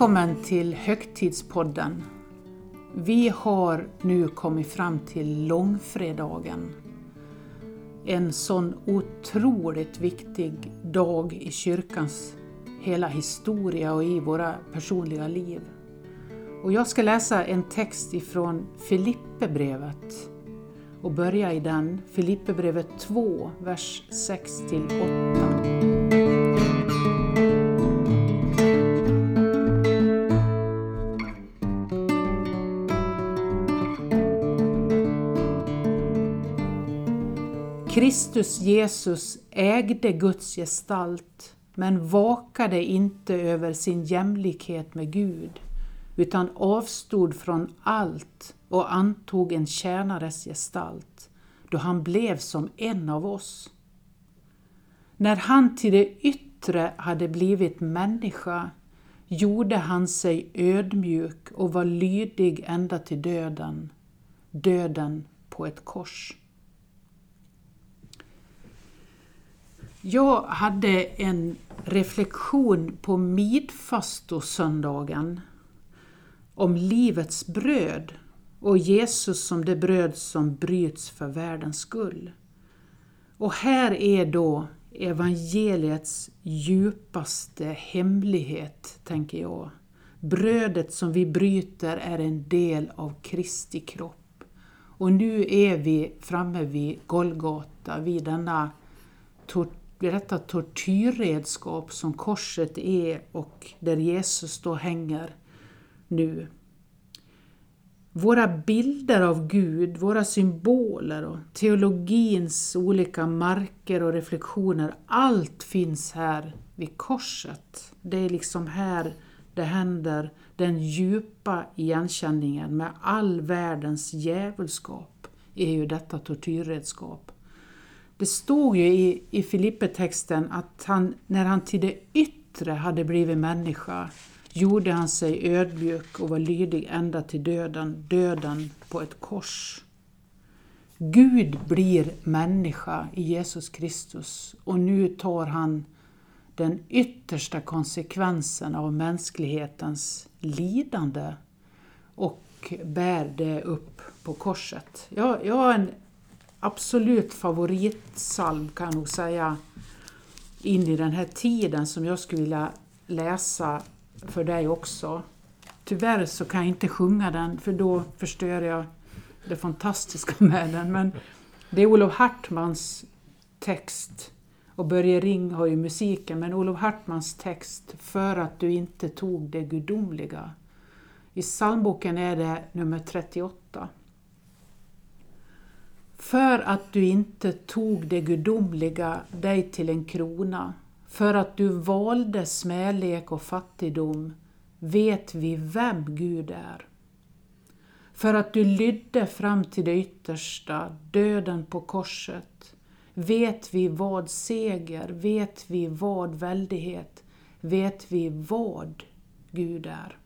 Välkommen till Högtidspodden. Vi har nu kommit fram till långfredagen. En sån otroligt viktig dag i kyrkans hela historia och i våra personliga liv. Och jag ska läsa en text ifrån Filipperbrevet och börja i den, Filipperbrevet 2, vers 6-8. Kristus Jesus ägde Guds gestalt men vakade inte över sin jämlikhet med Gud utan avstod från allt och antog en tjänares gestalt då han blev som en av oss. När han till det yttre hade blivit människa gjorde han sig ödmjuk och var lydig ända till döden, döden på ett kors. Jag hade en reflektion på midfastosöndagen om livets bröd och Jesus som det bröd som bryts för världens skull. Och här är då evangeliets djupaste hemlighet, tänker jag. Brödet som vi bryter är en del av Kristi kropp. Och nu är vi framme vid Golgata, vid denna blir detta tortyrredskap som korset är och där Jesus då hänger nu. Våra bilder av Gud, våra symboler och teologins olika marker och reflektioner, allt finns här vid korset. Det är liksom här det händer, den djupa igenkänningen med all världens djävulskap är ju detta tortyrredskap. Det stod ju i, i Filippe-texten att han, när han till det yttre hade blivit människa gjorde han sig ödmjuk och var lydig ända till döden, döden på ett kors. Gud blir människa i Jesus Kristus och nu tar han den yttersta konsekvensen av mänsklighetens lidande och bär det upp på korset. Jag, jag har en absolut favoritsalm kan jag nog säga in i den här tiden som jag skulle vilja läsa för dig också. Tyvärr så kan jag inte sjunga den för då förstör jag det fantastiska med den. Men det är Olof Hartmans text och Börje Ring har ju musiken, men Olof Hartmans text För att du inte tog det gudomliga. I psalmboken är det nummer 38. För att du inte tog det gudomliga dig till en krona, för att du valde smälek och fattigdom, vet vi vem Gud är. För att du lydde fram till det yttersta, döden på korset, vet vi vad seger, vet vi vad väldighet, vet vi vad Gud är.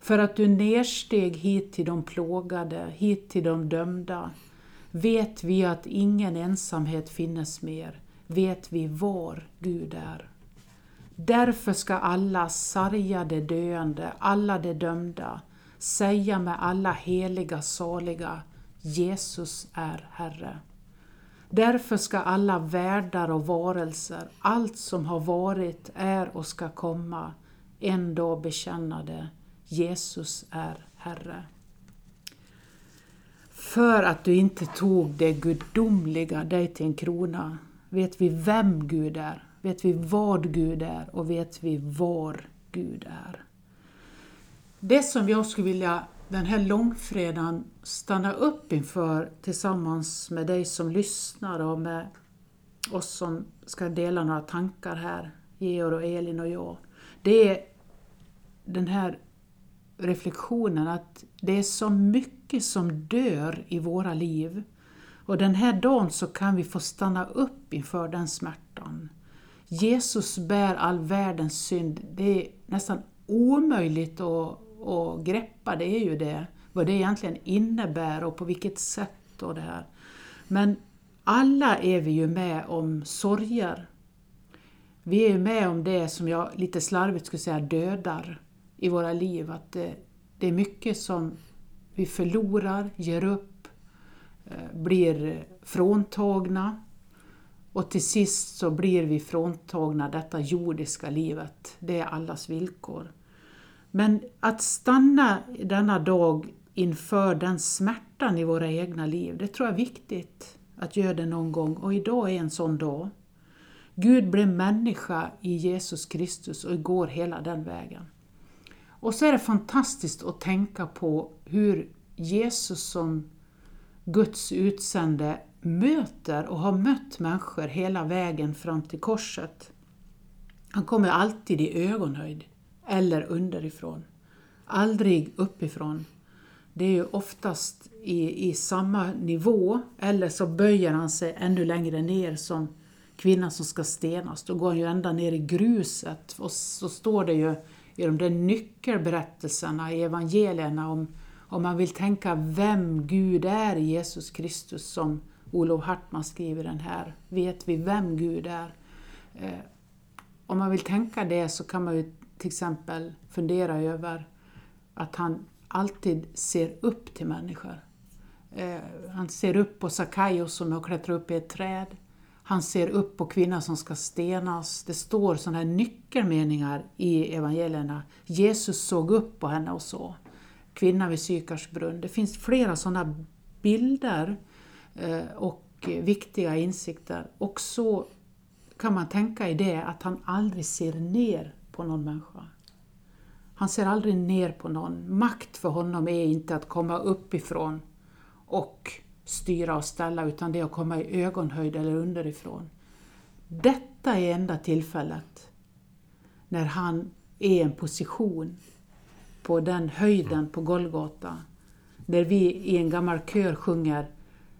För att du nersteg hit till de plågade, hit till de dömda, Vet vi att ingen ensamhet finnes mer, vet vi var Gud är. Därför ska alla sargade döende, alla de dömda, säga med alla heliga saliga, Jesus är Herre. Därför ska alla världar och varelser, allt som har varit, är och ska komma, en dag bekänna det, Jesus är Herre. För att du inte tog det gudomliga dig till en krona vet vi vem Gud är, vet vi vad Gud är och vet vi var Gud är. Det som jag skulle vilja den här långfredagen stanna upp inför tillsammans med dig som lyssnar och med oss som ska dela några tankar här, Georg och Elin och jag. Det är den här reflektionen att det är så mycket som dör i våra liv. Och den här dagen så kan vi få stanna upp inför den smärtan. Jesus bär all världens synd. Det är nästan omöjligt att, att greppa, det är ju det. Vad det egentligen innebär och på vilket sätt och det här. Men alla är vi ju med om sorger. Vi är med om det som jag lite slarvigt skulle säga dödar i våra liv. Att det, det är mycket som vi förlorar, ger upp, eh, blir fråntagna och till sist så blir vi fråntagna detta jordiska livet. Det är allas villkor. Men att stanna denna dag inför den smärtan i våra egna liv, det tror jag är viktigt att göra det någon gång och idag är en sån dag. Gud blev människa i Jesus Kristus och går hela den vägen. Och så är det fantastiskt att tänka på hur Jesus som Guds utsände möter och har mött människor hela vägen fram till korset. Han kommer alltid i ögonhöjd eller underifrån. Aldrig uppifrån. Det är ju oftast i, i samma nivå eller så böjer han sig ännu längre ner som kvinnan som ska stenas. Då går han ju ända ner i gruset och så står det ju i de där nyckelberättelserna i evangelierna om, om man vill tänka vem Gud är i Jesus Kristus som Olof Hartman skriver den här. Vet vi vem Gud är? Eh, om man vill tänka det så kan man ju till exempel fundera över att han alltid ser upp till människor. Eh, han ser upp på Sackaios som har klättrat upp i ett träd. Han ser upp på kvinnan som ska stenas. Det står sådana här nyckelmeningar i evangelierna. Jesus såg upp på henne och så. Kvinnan vid Sykars brunn. Det finns flera sådana bilder eh, och viktiga insikter. Och så kan man tänka i det att han aldrig ser ner på någon människa. Han ser aldrig ner på någon. Makt för honom är inte att komma uppifrån och styra och ställa utan det är att komma i ögonhöjd eller underifrån. Detta är enda tillfället när han är i en position på den höjden på Golgata. När vi i en gammal kör sjunger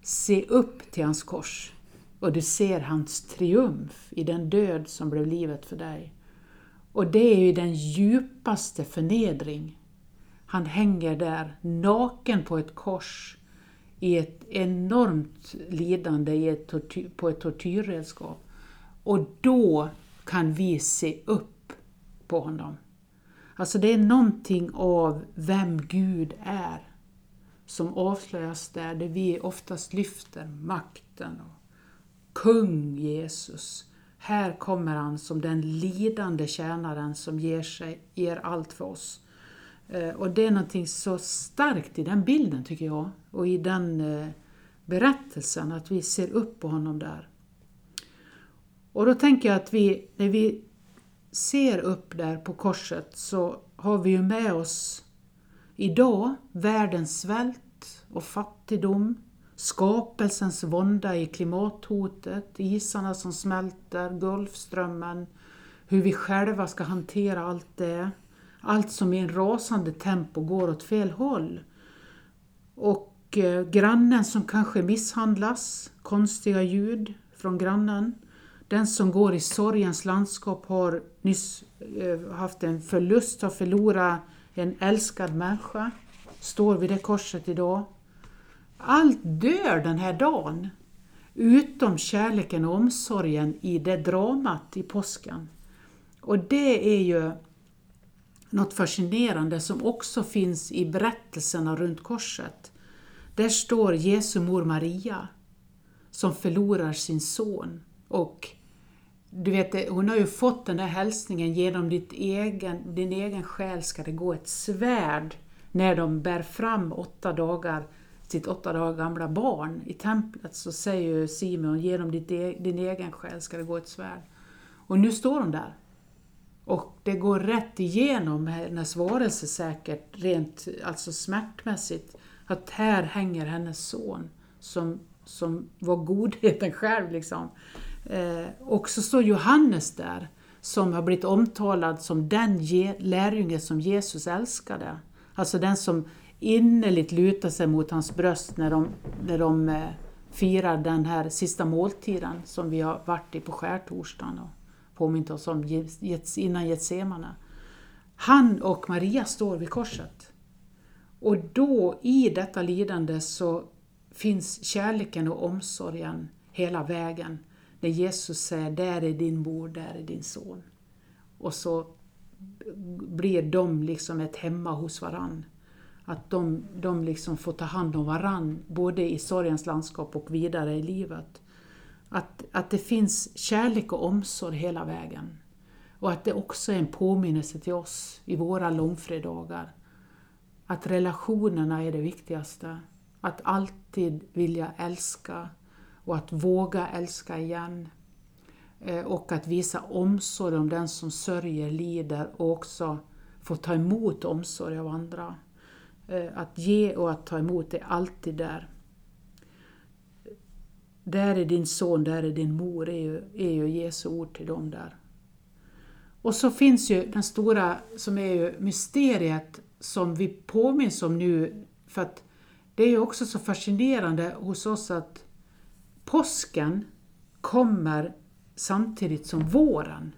Se upp till hans kors och du ser hans triumf i den död som blev livet för dig. Och det är ju den djupaste förnedring. Han hänger där naken på ett kors i ett enormt lidande i ett tortyr, på ett tortyrredskap. Och då kan vi se upp på honom. Alltså det är någonting av vem Gud är som avslöjas där, där vi oftast lyfter makten och kung Jesus. Här kommer han som den lidande tjänaren som ger, sig, ger allt för oss. Eh, och det är någonting så starkt i den bilden tycker jag och i den eh, berättelsen att vi ser upp på honom där. Och då tänker jag att vi, när vi ser upp där på korset så har vi ju med oss idag världens svält och fattigdom, skapelsens vånda i klimathotet, isarna som smälter, Golfströmmen, hur vi själva ska hantera allt det. Allt som i en rasande tempo går åt fel håll. Och eh, grannen som kanske misshandlas, konstiga ljud från grannen. Den som går i sorgens landskap har nyss eh, haft en förlust, har förlorat en älskad människa. Står vid det korset idag. Allt dör den här dagen. Utom kärleken och omsorgen i det dramat i påsken. Och det är ju något fascinerande som också finns i berättelserna runt korset. Där står Jesu mor Maria som förlorar sin son och du vet, hon har ju fått den där hälsningen genom ditt egen, din egen själ ska det gå ett svärd när de bär fram åtta dagar, sitt åtta dagar gamla barn i templet så säger ju Simon genom ditt, e-, din egen själ ska det gå ett svärd. Och nu står hon där och det går rätt igenom hennes varelse säkert, rent alltså smärtmässigt, att här hänger hennes son som, som var godheten själv. Liksom. Eh, och så står Johannes där, som har blivit omtalad som den lärjunge som Jesus älskade. Alltså den som innerligt lutar sig mot hans bröst när de, när de eh, firar den här sista måltiden som vi har varit i på skärtorsdagen påmint oss om innan Getsemane. Han och Maria står vid korset. Och då i detta lidande så finns kärleken och omsorgen hela vägen. När Jesus säger, där är din mor, där är din son. Och så blir de liksom ett hemma hos varann. Att de, de liksom får ta hand om varann, både i sorgens landskap och vidare i livet. Att, att det finns kärlek och omsorg hela vägen. Och att det också är en påminnelse till oss i våra långfredagar. Att relationerna är det viktigaste. Att alltid vilja älska och att våga älska igen. Eh, och att visa omsorg om den som sörjer, lider och också få ta emot omsorg av andra. Eh, att ge och att ta emot är alltid där. Där är din son, där är din mor, är ju, är ju Jesu ord till dem där. Och så finns ju den stora, som är ju mysteriet som vi påminns om nu, för att det är ju också så fascinerande hos oss att påsken kommer samtidigt som våren,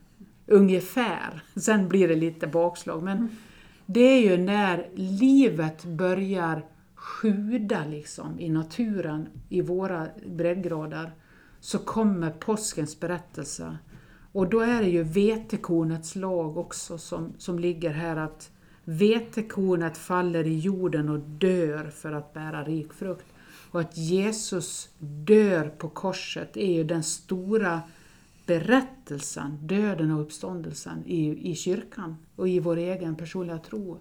ungefär. Sen blir det lite bakslag, men det är ju när livet börjar sjuda liksom, i naturen, i våra breddgrader, så kommer påskens berättelse. Och då är det ju vetekornets lag också som, som ligger här att vetekornet faller i jorden och dör för att bära rik frukt. Och att Jesus dör på korset är ju den stora berättelsen, döden och uppståndelsen i, i kyrkan och i vår egen personliga tro.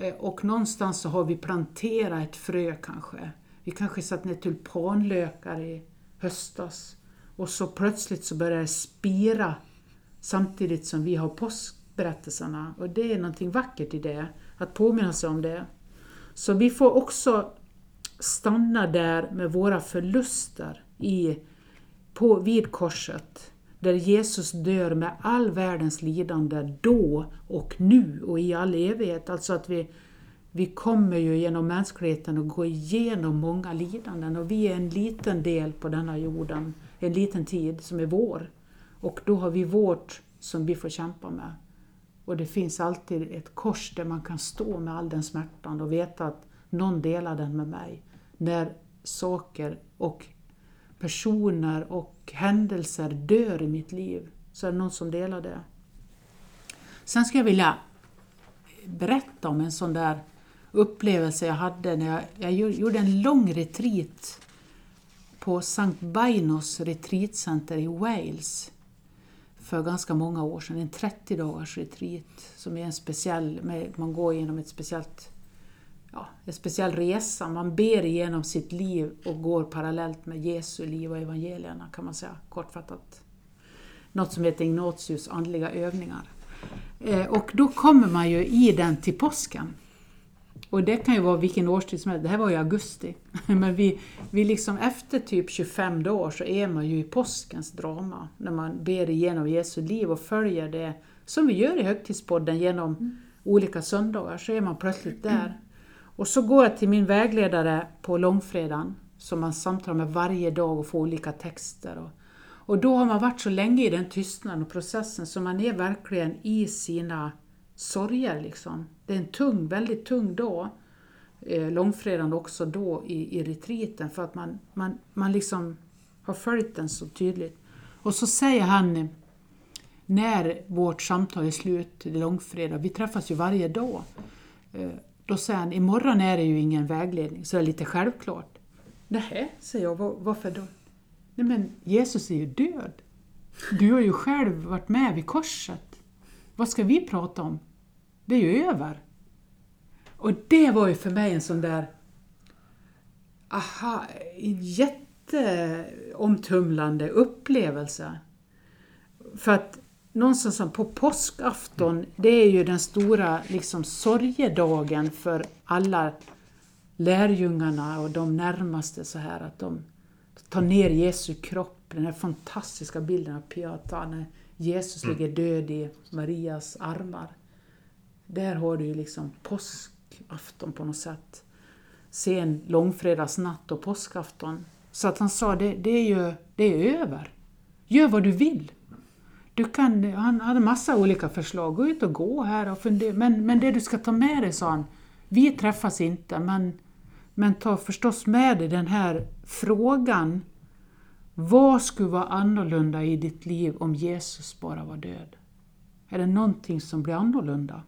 Eh, och någonstans så har vi planterat ett frö kanske. Vi kanske satt ner tulpanlökar i höstas och så plötsligt så börjar det spira samtidigt som vi har påskberättelserna. Och det är någonting vackert i det, att påminna sig om det. Så vi får också stanna där med våra förluster i, på, vid korset där Jesus dör med all världens lidande då och nu och i all evighet. Alltså att vi, vi kommer ju genom mänskligheten att gå igenom många lidanden och vi är en liten del på denna jorden, en liten tid som är vår. Och då har vi vårt som vi får kämpa med. Och det finns alltid ett kors där man kan stå med all den smärtan och veta att någon delar den med mig. När saker och personer och händelser dör i mitt liv så är det någon som delar det. Sen skulle jag vilja berätta om en sån där upplevelse jag hade när jag, jag gjorde en lång retreat på St. Bainos retreatcenter i Wales för ganska många år sedan. En 30 dagars retreat som är en speciell, man går igenom ett speciellt ja, en speciell resa. Man ber igenom sitt liv och går parallellt med Jesu liv och evangelierna kan man säga kortfattat. Något som heter Ignatius andliga övningar. Eh, och då kommer man ju i den till påsken. Och det kan ju vara vilken årstid som helst, det här var i augusti. Men vi, vi liksom efter typ 25 dagar så är man ju i påskens drama, när man ber igenom Jesu liv och följer det som vi gör i högtidspodden genom mm. olika söndagar, så är man plötsligt där. Och så går jag till min vägledare på långfredagen, som man samtalar med varje dag och får olika texter. Och, och då har man varit så länge i den tystnaden och processen så man är verkligen i sina sorger. Liksom. Det är en tung, väldigt tung dag, eh, långfredagen också då i, i retriten, för att man, man, man liksom har följt den så tydligt. Och så säger han, när vårt samtal är slut, långfredag, vi träffas ju varje dag, eh, då säger han, imorgon är det ju ingen vägledning, så det är lite självklart. Nej, säger jag, varför då? Nej men Jesus är ju död. Du har ju själv varit med vid korset. Vad ska vi prata om? Det är ju över. Och det var ju för mig en sån där, aha, jätteomtumlande upplevelse. För att någonstans på påskafton, det är ju den stora liksom, sorgedagen för alla lärjungarna och de närmaste så här att de tar ner Jesu kropp, den här fantastiska bilden av Pieta när Jesus mm. ligger död i Marias armar. Där har du ju liksom påskafton på något sätt. Sen långfredagsnatt och påskafton. Så att han sa, det, det är ju det är över. Gör vad du vill. Du kan, han hade massa olika förslag. Gå ut och gå här och fundera. Men, men det du ska ta med dig, sa han, vi träffas inte, men, men ta förstås med dig den här frågan. Vad skulle vara annorlunda i ditt liv om Jesus bara var död? Är det någonting som blir annorlunda?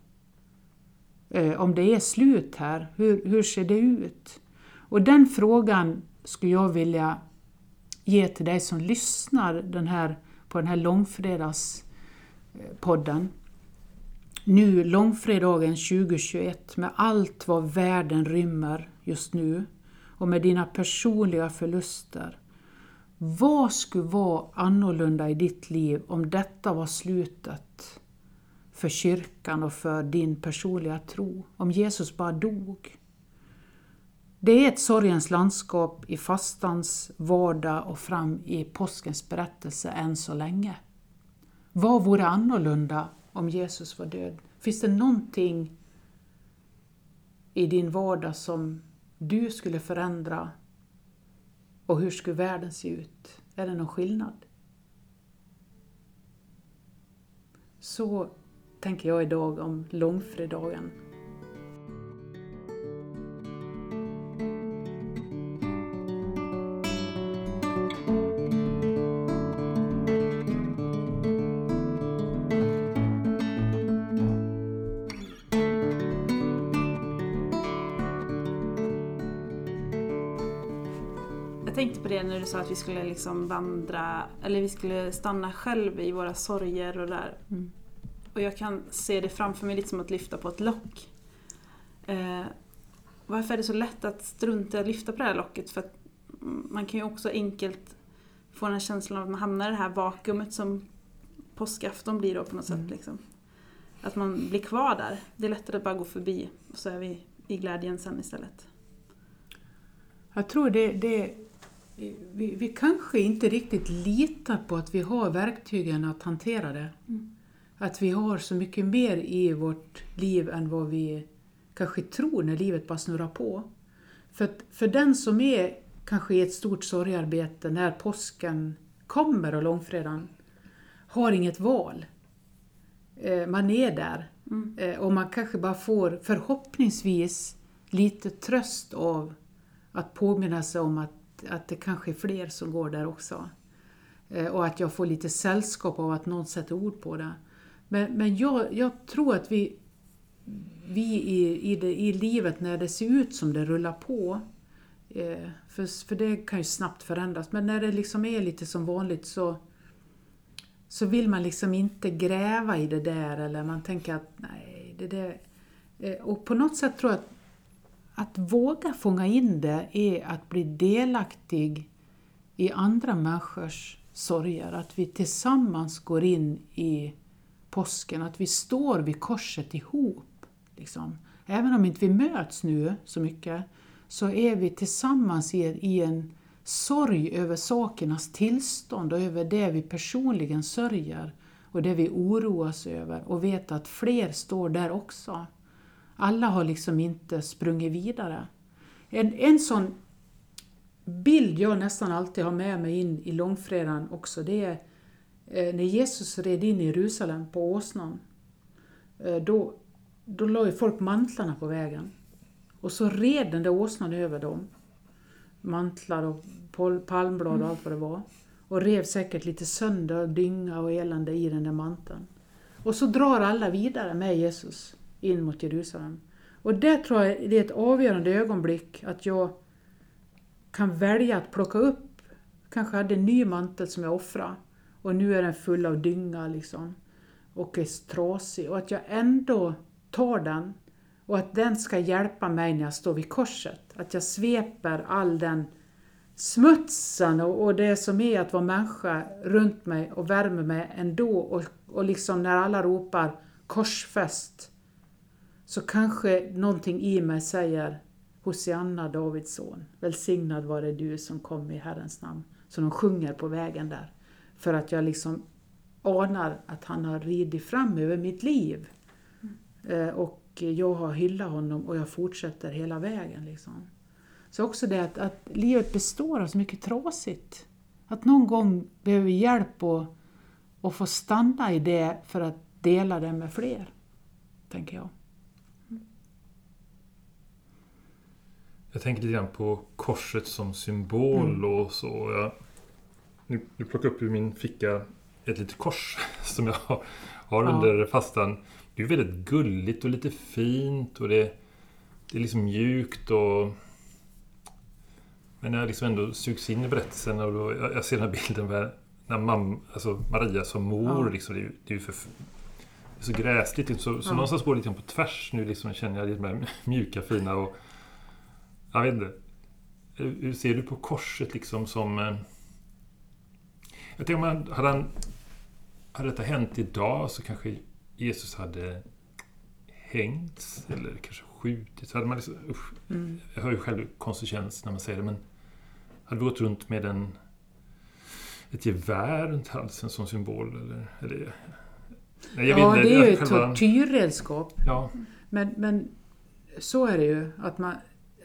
Eh, om det är slut här, hur, hur ser det ut? Och den frågan skulle jag vilja ge till dig som lyssnar den här, på den här långfredagspodden. Nu långfredagen 2021 med allt vad världen rymmer just nu och med dina personliga förluster. Vad skulle vara annorlunda i ditt liv om detta var slutet för kyrkan och för din personliga tro? Om Jesus bara dog? Det är ett sorgens landskap i fastans vardag och fram i påskens berättelse än så länge. Vad vore annorlunda om Jesus var död? Finns det någonting i din vardag som du skulle förändra? Och hur skulle världen se ut? Är det någon skillnad? Så tänker jag idag om långfredagen sa att vi skulle liksom vandra, eller vi skulle stanna själv i våra sorger och där. Mm. Och jag kan se det framför mig lite som att lyfta på ett lock. Eh, varför är det så lätt att strunta i att lyfta på det här locket? För att man kan ju också enkelt få den här känslan av att man hamnar i det här vakuumet som påskafton blir då på något mm. sätt. Liksom. Att man blir kvar där. Det är lättare att bara gå förbi och så är vi i glädjen sen istället. Jag tror det, det vi, vi kanske inte riktigt litar på att vi har verktygen att hantera det. Mm. Att vi har så mycket mer i vårt liv än vad vi kanske tror när livet bara snurrar på. För, för den som är kanske i ett stort sorgarbete när påsken kommer och långfredagen har inget val. Eh, man är där mm. Eh, och man kanske bara får förhoppningsvis lite tröst av att påminna sig om att att det kanske är fler som går där också. Eh, och att jag får lite sällskap av att någon sätter ord på det. Men, men jag, jag tror att vi, vi i, i, det, i livet när det ser ut som det rullar på, eh, för, för det kan ju snabbt förändras, men när det liksom är lite som vanligt så, så vill man liksom inte gräva i det där eller man tänker att nej, det där... Eh, och på något sätt tror jag att att våga fånga in det är att bli delaktig i andra människors sorger. Att vi tillsammans går in i påsken, att vi står vid korset ihop. Liksom. Även om inte vi möts nu så mycket, så är vi tillsammans i en sorg över sakernas tillstånd och över det vi personligen sörjer och det vi oroas över och vet att fler står där också. Alla har liksom inte sprungit vidare. En, en sån bild jag nästan alltid har med mig in i långfredagen också, det är eh, när Jesus red in i Jerusalem på åsnan. Eh, då, då la ju folk mantlarna på vägen. Och så red den där åsnan över dem. Mantlar och palmblad och allt vad det var. Och rev säkert lite sönder, dynga och elände i den där manteln. Och så drar alla vidare med Jesus in mot Jerusalem. Och det tror jag det är ett avgörande ögonblick att jag kan välja att plocka upp, kanske hade en ny mantel som jag offrade och nu är den full av dynga liksom. Och är trasig. Och att jag ändå tar den. Och att den ska hjälpa mig när jag står vid korset. Att jag sveper all den smutsen och, och det som är att vara människa runt mig och värmer mig ändå. Och, och liksom när alla ropar korsfäst så kanske någonting i mig säger Hosianna, Davids son, välsignad vare du som kom i Herrens namn. Så de sjunger på vägen där. För att jag liksom anar att han har ridit fram över mitt liv. Mm. och jag har hyllat honom och jag fortsätter hela vägen. Liksom. Så också det att, att livet består av så mycket trasigt. Att någon gång behöver vi hjälp och, och få stanna i det för att dela det med fler, tänker jag. Jag tänker lite grann på korset som symbol mm. och så. Jag, nu, nu plockar upp ur min ficka ett litet kors som jag har Ja. under fastan. Det är väldigt gulligt och lite fint och det, det är liksom mjukt och... Men jag liksom ändå sugs in i berättelsen och då, jag, jag ser den här bilden med när mamma, alltså Maria som mor, Ja. liksom, det, är det är för, det är så gräsligt. Så, så Ja. någonstans går det lite grann på tvärs nu liksom, känner jag det här mjuka, fina och... Jag vet inte. Hur ser du på korset liksom som... eh, Jag tänker om man, hade han... Hade detta hänt idag så kanske Jesus hade hängts eller kanske skjutits. Hade man liksom, usch, Mm. jag hör ju själv konsekvens när man säger det, men hade vi gått runt med en, ett gevär runt halsen som symbol? Eller, eller, nej, jag Ja, vet inte, det är ju ett tortyrredskap. Ja, Men, men så är det ju. Att man,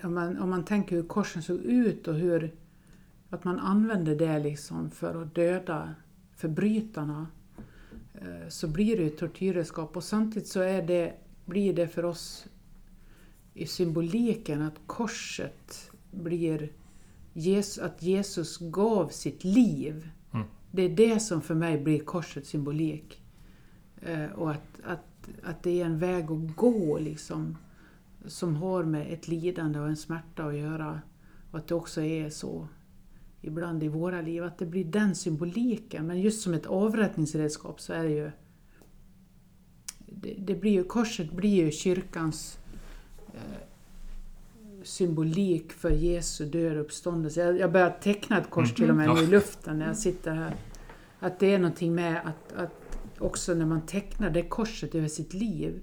om, man, om man tänker hur korsen såg ut och hur att man använde det liksom för att döda förbrytarna eh, så blir det ju ett tortyrredskap och samtidigt så är det, blir det för oss i symboliken att korset blir Jesus, att Jesus gav sitt liv. Mm. Det är det som för mig blir korsets symbolik. Eh, och att, att, att det är en väg att gå liksom, som har med ett lidande och en smärta att göra. Och att det också är så ibland i våra liv, att det blir den symboliken. Men just som ett avrättningsredskap så är det ju... Det, det blir ju korset blir ju kyrkans eh, symbolik för Jesu död och uppståndelse. Jag, jag börjar teckna ett kors till och med Mm. nu i Ja. luften när jag sitter här. Att det är någonting med att, att också när man tecknar det korset över sitt liv.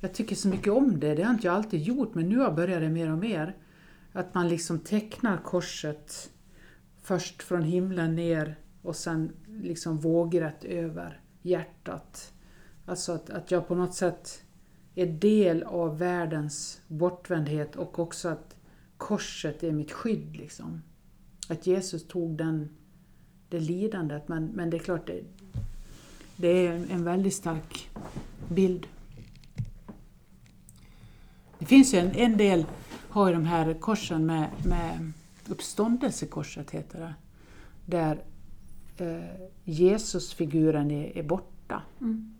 Jag tycker så mycket om det, det har inte jag alltid gjort men nu har jag börjat det mer och mer. Att man liksom tecknar korset först från himlen ner och sen liksom vågrätt över hjärtat. Alltså att, att jag på något sätt är del av världens bortvändhet och också att korset är mitt skydd. Liksom. Att Jesus tog den, det lidandet. Men, men det är klart, det, det är en, en väldigt stark bild. Det finns ju en, en del, har ju de här korsen med, med uppståndelsekorset heter det. Där eh, Jesusfiguren är, är borta. Mm.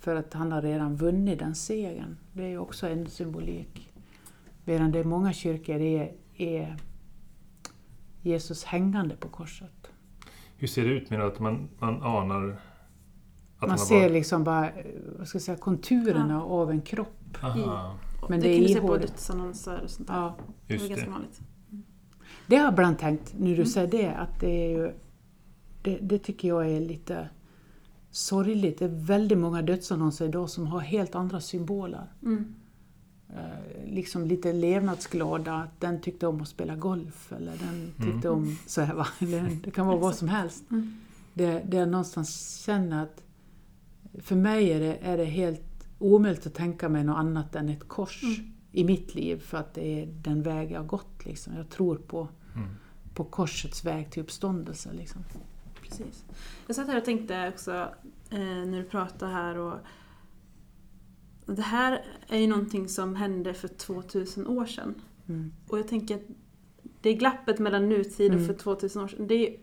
För att han har redan vunnit den segern. Det är ju också en symbolik. Medan det är många kyrkor är, är Jesus hängande på korset. hur ser det ut med att man, man anar att Man ser varit... liksom bara eh, vad ska jag säga, konturerna av en kropp. Aha, Men det, det är kan du se på dödsannonser och sånt där. Ja. det är just ganska vanligt. Det har jag ibland tänkt, när du Mm. säger det, att det är ju... Det, det tycker jag är lite sorgligt. Det är väldigt många dödsannonser idag som har helt andra symboler. Mm. Eh, liksom lite levnadsglada, att den tyckte om att spela golf eller den tyckte om så här va. Eller Det kan vara vad som helst. Mm. Det, det jag någonstans känner att för mig är det, är det helt omöjligt att tänka mig något annat än ett kors Mm. i mitt liv för att det är den väg jag har gått. Liksom. Jag tror på, Mm. på korsets väg till uppståndelse. Liksom. Precis. Jag satt här och tänkte också eh, när du pratade här och det här är ju någonting som hände för 2000 år sedan. Mm. Och jag tänker att det glappet mellan nutid och Mm. för 2000 år sedan, det,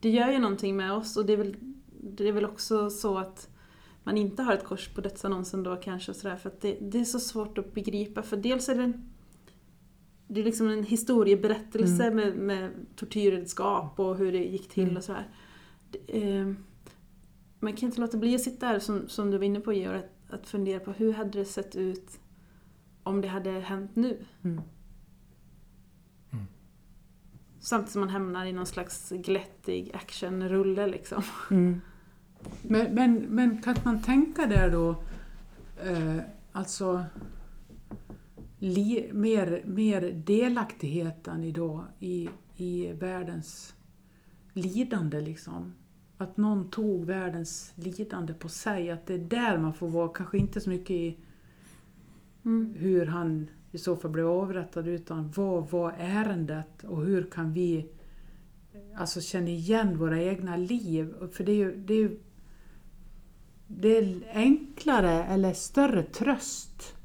det gör ju någonting med oss och det är, väl, det är väl också så att man inte har ett kors på dödsannonsen då kanske och sådär för att det, det är så svårt att begripa för dels är det en, det är liksom en historieberättelse med, med tortyrredskap och hur det gick till Mm. och sådär. Eh, man kan inte låta bli att sitta här som, som du var inne på Georg, att, att fundera på hur hade det sett ut om det hade hänt nu? Mm. Samtidigt som man hamnar i någon slags glättig actionrulle liksom. Mm. Men, men, men kan man tänka där då, eh, alltså li, mer, mer delaktigheten idag i, i världens lidande liksom? Att någon tog världens lidande på sig, att det är där man får vara, kanske inte så mycket i Mm. hur han i så fall blev avrättad utan vad var ärendet och hur kan vi alltså känna igen våra egna liv? För det är ju, det är ju det är enklare eller större tröst,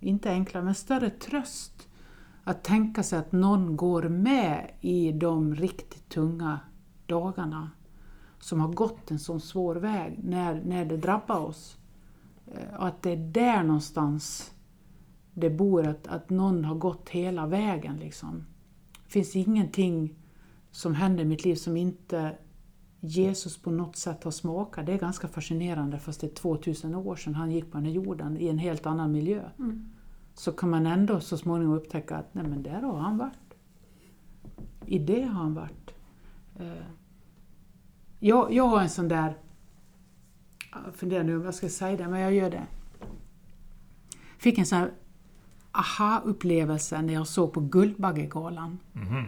inte enklare men större tröst att tänka sig att någon går med i de riktigt tunga dagarna. som har gått en sån svår väg när, när det drabbar oss. Eh, och att det är där någonstans det bor, att, att någon har gått hela vägen. Liksom. Det finns ingenting som händer i mitt liv som inte Jesus på något sätt har smakat. Det är ganska fascinerande fast det är 2000 år sedan han gick på den här jorden i en helt annan miljö. Mm. Så kan man ändå så småningom upptäcka att nej men där har han varit. I det har han varit. Eh, Jag, jag har en sån där, jag funderar nu om jag ska säga det, men jag gör det. Fick en sån här aha-upplevelse när jag såg på Guldbaggegalan. Mhm.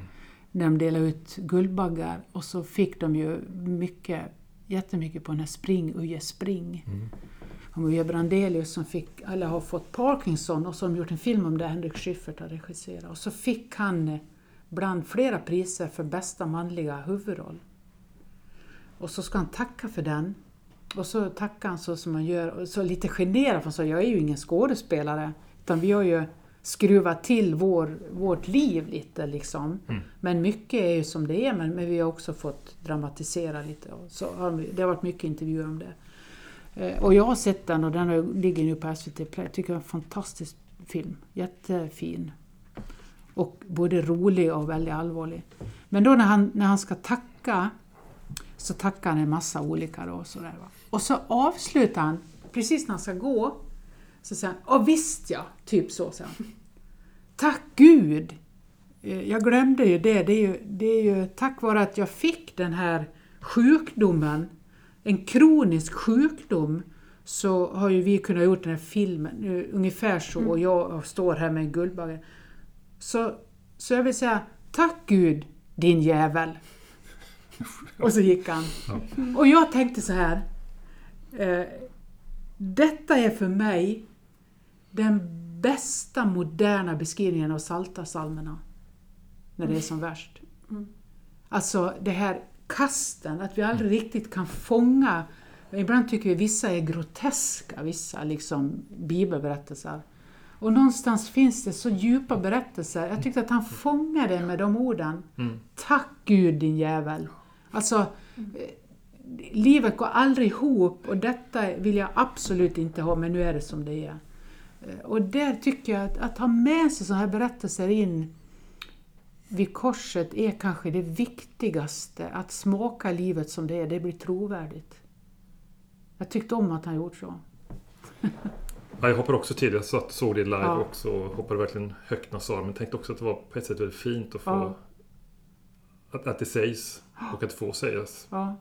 När de delade ut Guldbaggar och så fick de ju mycket, jättemycket på den här Spring Uje Spring. Mm. Om Uje Brandelius som fick, eller har fått Parkinson och så har de gjort en film om det, Henrik Schyffert har regisserat. Och så fick han eh, bland flera priser för bästa manliga huvudroll. Och så ska han tacka för den. Och så tackar han så som man gör, så lite generad för han sa, jag är ju ingen skådespelare. Utan vi har ju skruvat till vår, vårt liv lite liksom. Mm. Men mycket är ju som det är, men, men vi har också fått dramatisera lite. Så har vi, det har varit mycket intervjuer om det. Eh, Och jag har sett den och den ligger nu på SVT Play. Jag tycker det är en fantastisk film. Jättefin. Och både rolig och väldigt allvarlig. Men då när han, när han ska tacka så tackar han en massa olika då. Och, sådär, va. och så avslutar han, precis när han ska gå, så säger han ”Åh visst ja”, typ så säger han. Tack Gud! Eh, Jag glömde ju det, det är ju, det är ju tack vare att jag fick den här sjukdomen, en kronisk sjukdom, så har ju vi kunnat gjort den här filmen, ungefär så, och jag står här med en Guldbagge. Så, så jag vill säga, tack Gud, din jävel! Och så gick han. Och jag tänkte så här, eh, detta är för mig den bästa moderna beskrivningen av Saltarsalmerna när det är som värst. Mm. Alltså det här kasten, att vi aldrig riktigt kan fånga Ibland tycker vi vissa är groteska, vissa liksom bibelberättelser. Och någonstans finns det så djupa berättelser. Jag tyckte att han fångade med de orden. Mm. Tack Gud din jävel! Alltså, eh, livet går aldrig ihop och detta vill jag absolut inte ha, men nu är det som det är. Eh, Och där tycker jag att, att ha med sig sådana här berättelser in vid korset är kanske det viktigaste. Att smaka livet som det är, det blir trovärdigt. Jag tyckte om att han gjort så. Ja, jag hoppar också till. Jag satt, såg det live Ja. också och hoppade verkligen högt när jag. Men tänkte också att det var på ett sätt väldigt fint att få... Ja. Att, att det sägs och att det får sägas. Ja.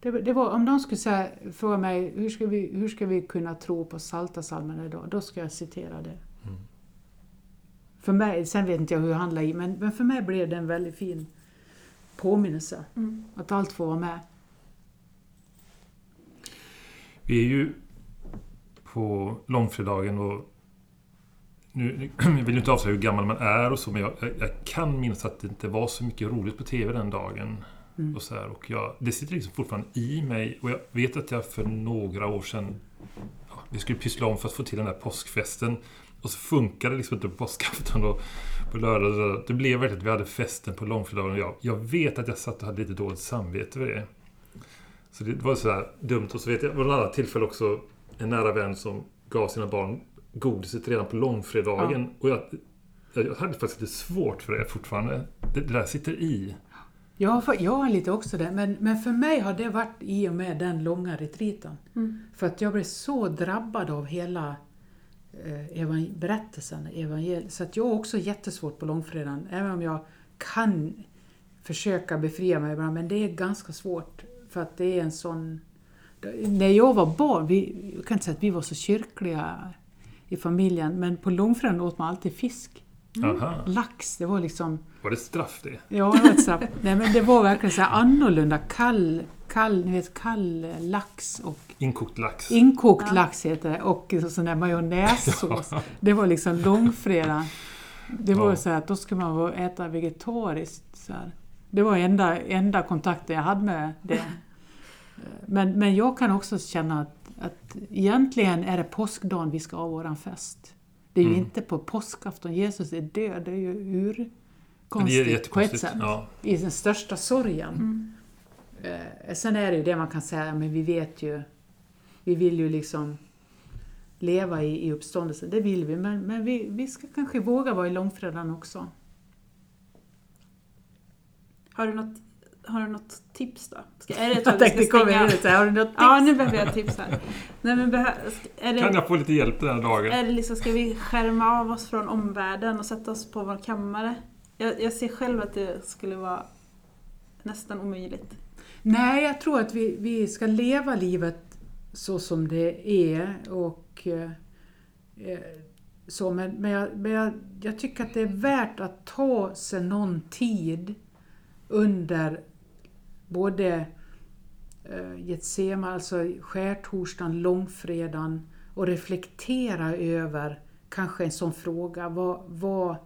Det, det var, om de skulle säga, fråga mig hur ska, vi, hur ska vi kunna tro på Saltarsalmen idag? Då ska jag citera det. Mm. För mig, sen vet inte jag hur det handlar i, men, men för mig blev det en väldigt fin påminnelse. Mm. Att allt får vara med. Vi är ju på långfredagen och nu, jag vill inte avslöja hur gammal man är och så, men jag, jag, jag kan minnas att det inte var så mycket roligt på TV den dagen. Mm. Och så här, och jag, det sitter liksom fortfarande i mig. Och jag vet att jag för några år sedan ja, Vi skulle pyssla om för att få till den där påskfesten. Och så funkade det liksom inte på påskafton och på lördag. Det blev verkligen att vi hade festen på långfredagen. Och jag, jag vet att jag satt och hade lite dåligt samvete för det. Så det var sådär dumt. Och så vet jag, det var ett annat tillfälle också en nära vän som gav sina barn godiset redan på långfredagen. Och jag, jag hade faktiskt lite svårt för det fortfarande. Det, det där sitter i. Jag har, jag har lite också det, men, men för mig har det varit i och med den långa retriten. Mm. För att jag blev så drabbad av hela eh, berättelsen, evangeliet. Så att jag har också jättesvårt på långfredagen, även om jag kan försöka befria mig ibland, men det är ganska svårt. För att det är en sån... När jag var barn, vi, jag kan inte säga att vi var så kyrkliga i familjen, men på långfredagen åt man alltid fisk. Aha. Lax, det var liksom... Var det straff det? Ja, det var ett straff. Nej, men det var verkligen så här annorlunda. Kall, kall, ni vet, kall lax och Inkokt lax. inkokt Ja. lax heter det och sån där majonnässås. Det var liksom långfredag. Det var Ja. så här att då skulle man äta vegetariskt. Så här. Det var enda, enda kontakten jag hade med det. Men, men jag kan också känna att, att egentligen är det påskdagen vi ska ha våran fest. Det är ju Mm. inte på påskafton Jesus är död, det är ju ur Det är konstigt på ett sätt. Ja. I den största sorgen. Mm. Eh, sen är det ju det man kan säga, men vi vet ju, vi vill ju liksom leva i, i uppståndelsen, det vill vi, men, men vi, vi ska kanske våga vara i långfredagen också. Har du något, har du något tips då? Ska, är det Jag tänkte ska komma in och säga, har du något tips? Ja, nu behöver jag tips här. Nej, men är Kan det, jag få lite hjälp den här dagen? är det liksom, ska vi skärma av oss från omvärlden och sätta oss på vår kammare? Jag, jag ser själv att det skulle vara nästan omöjligt. Nej, jag tror att vi, vi ska leva livet så som det är. Och, eh, så, men men, jag, men jag, jag tycker att det är värt att ta sig någon tid under både eh, Getsema, alltså skärtorsdagen, långfredagen och reflektera över kanske en sån fråga. Vad, vad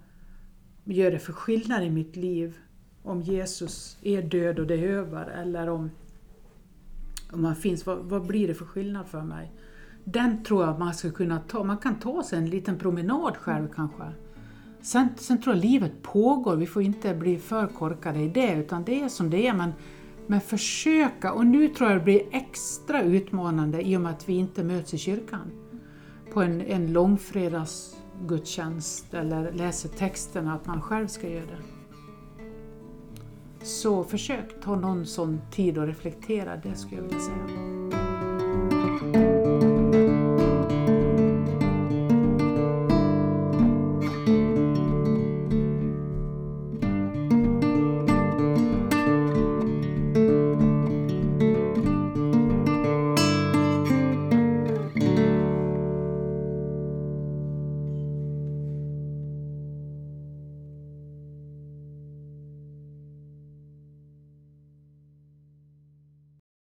gör det för skillnad i mitt liv om Jesus är död och det är över eller om, om han finns, vad, vad blir det för skillnad för mig? Den tror jag man ska kunna ta, man kan ta sig en liten promenad själv kanske. Sen, sen tror jag livet pågår, vi får inte bli för korkade i det utan det är som det är men, men försöka, och nu tror jag det blir extra utmanande i och med att vi inte möts i kyrkan på en, en långfredagsgudstjänst eller läser texterna, att man själv ska göra det. Så försök ta någon sån tid och reflektera, det skulle jag vilja säga.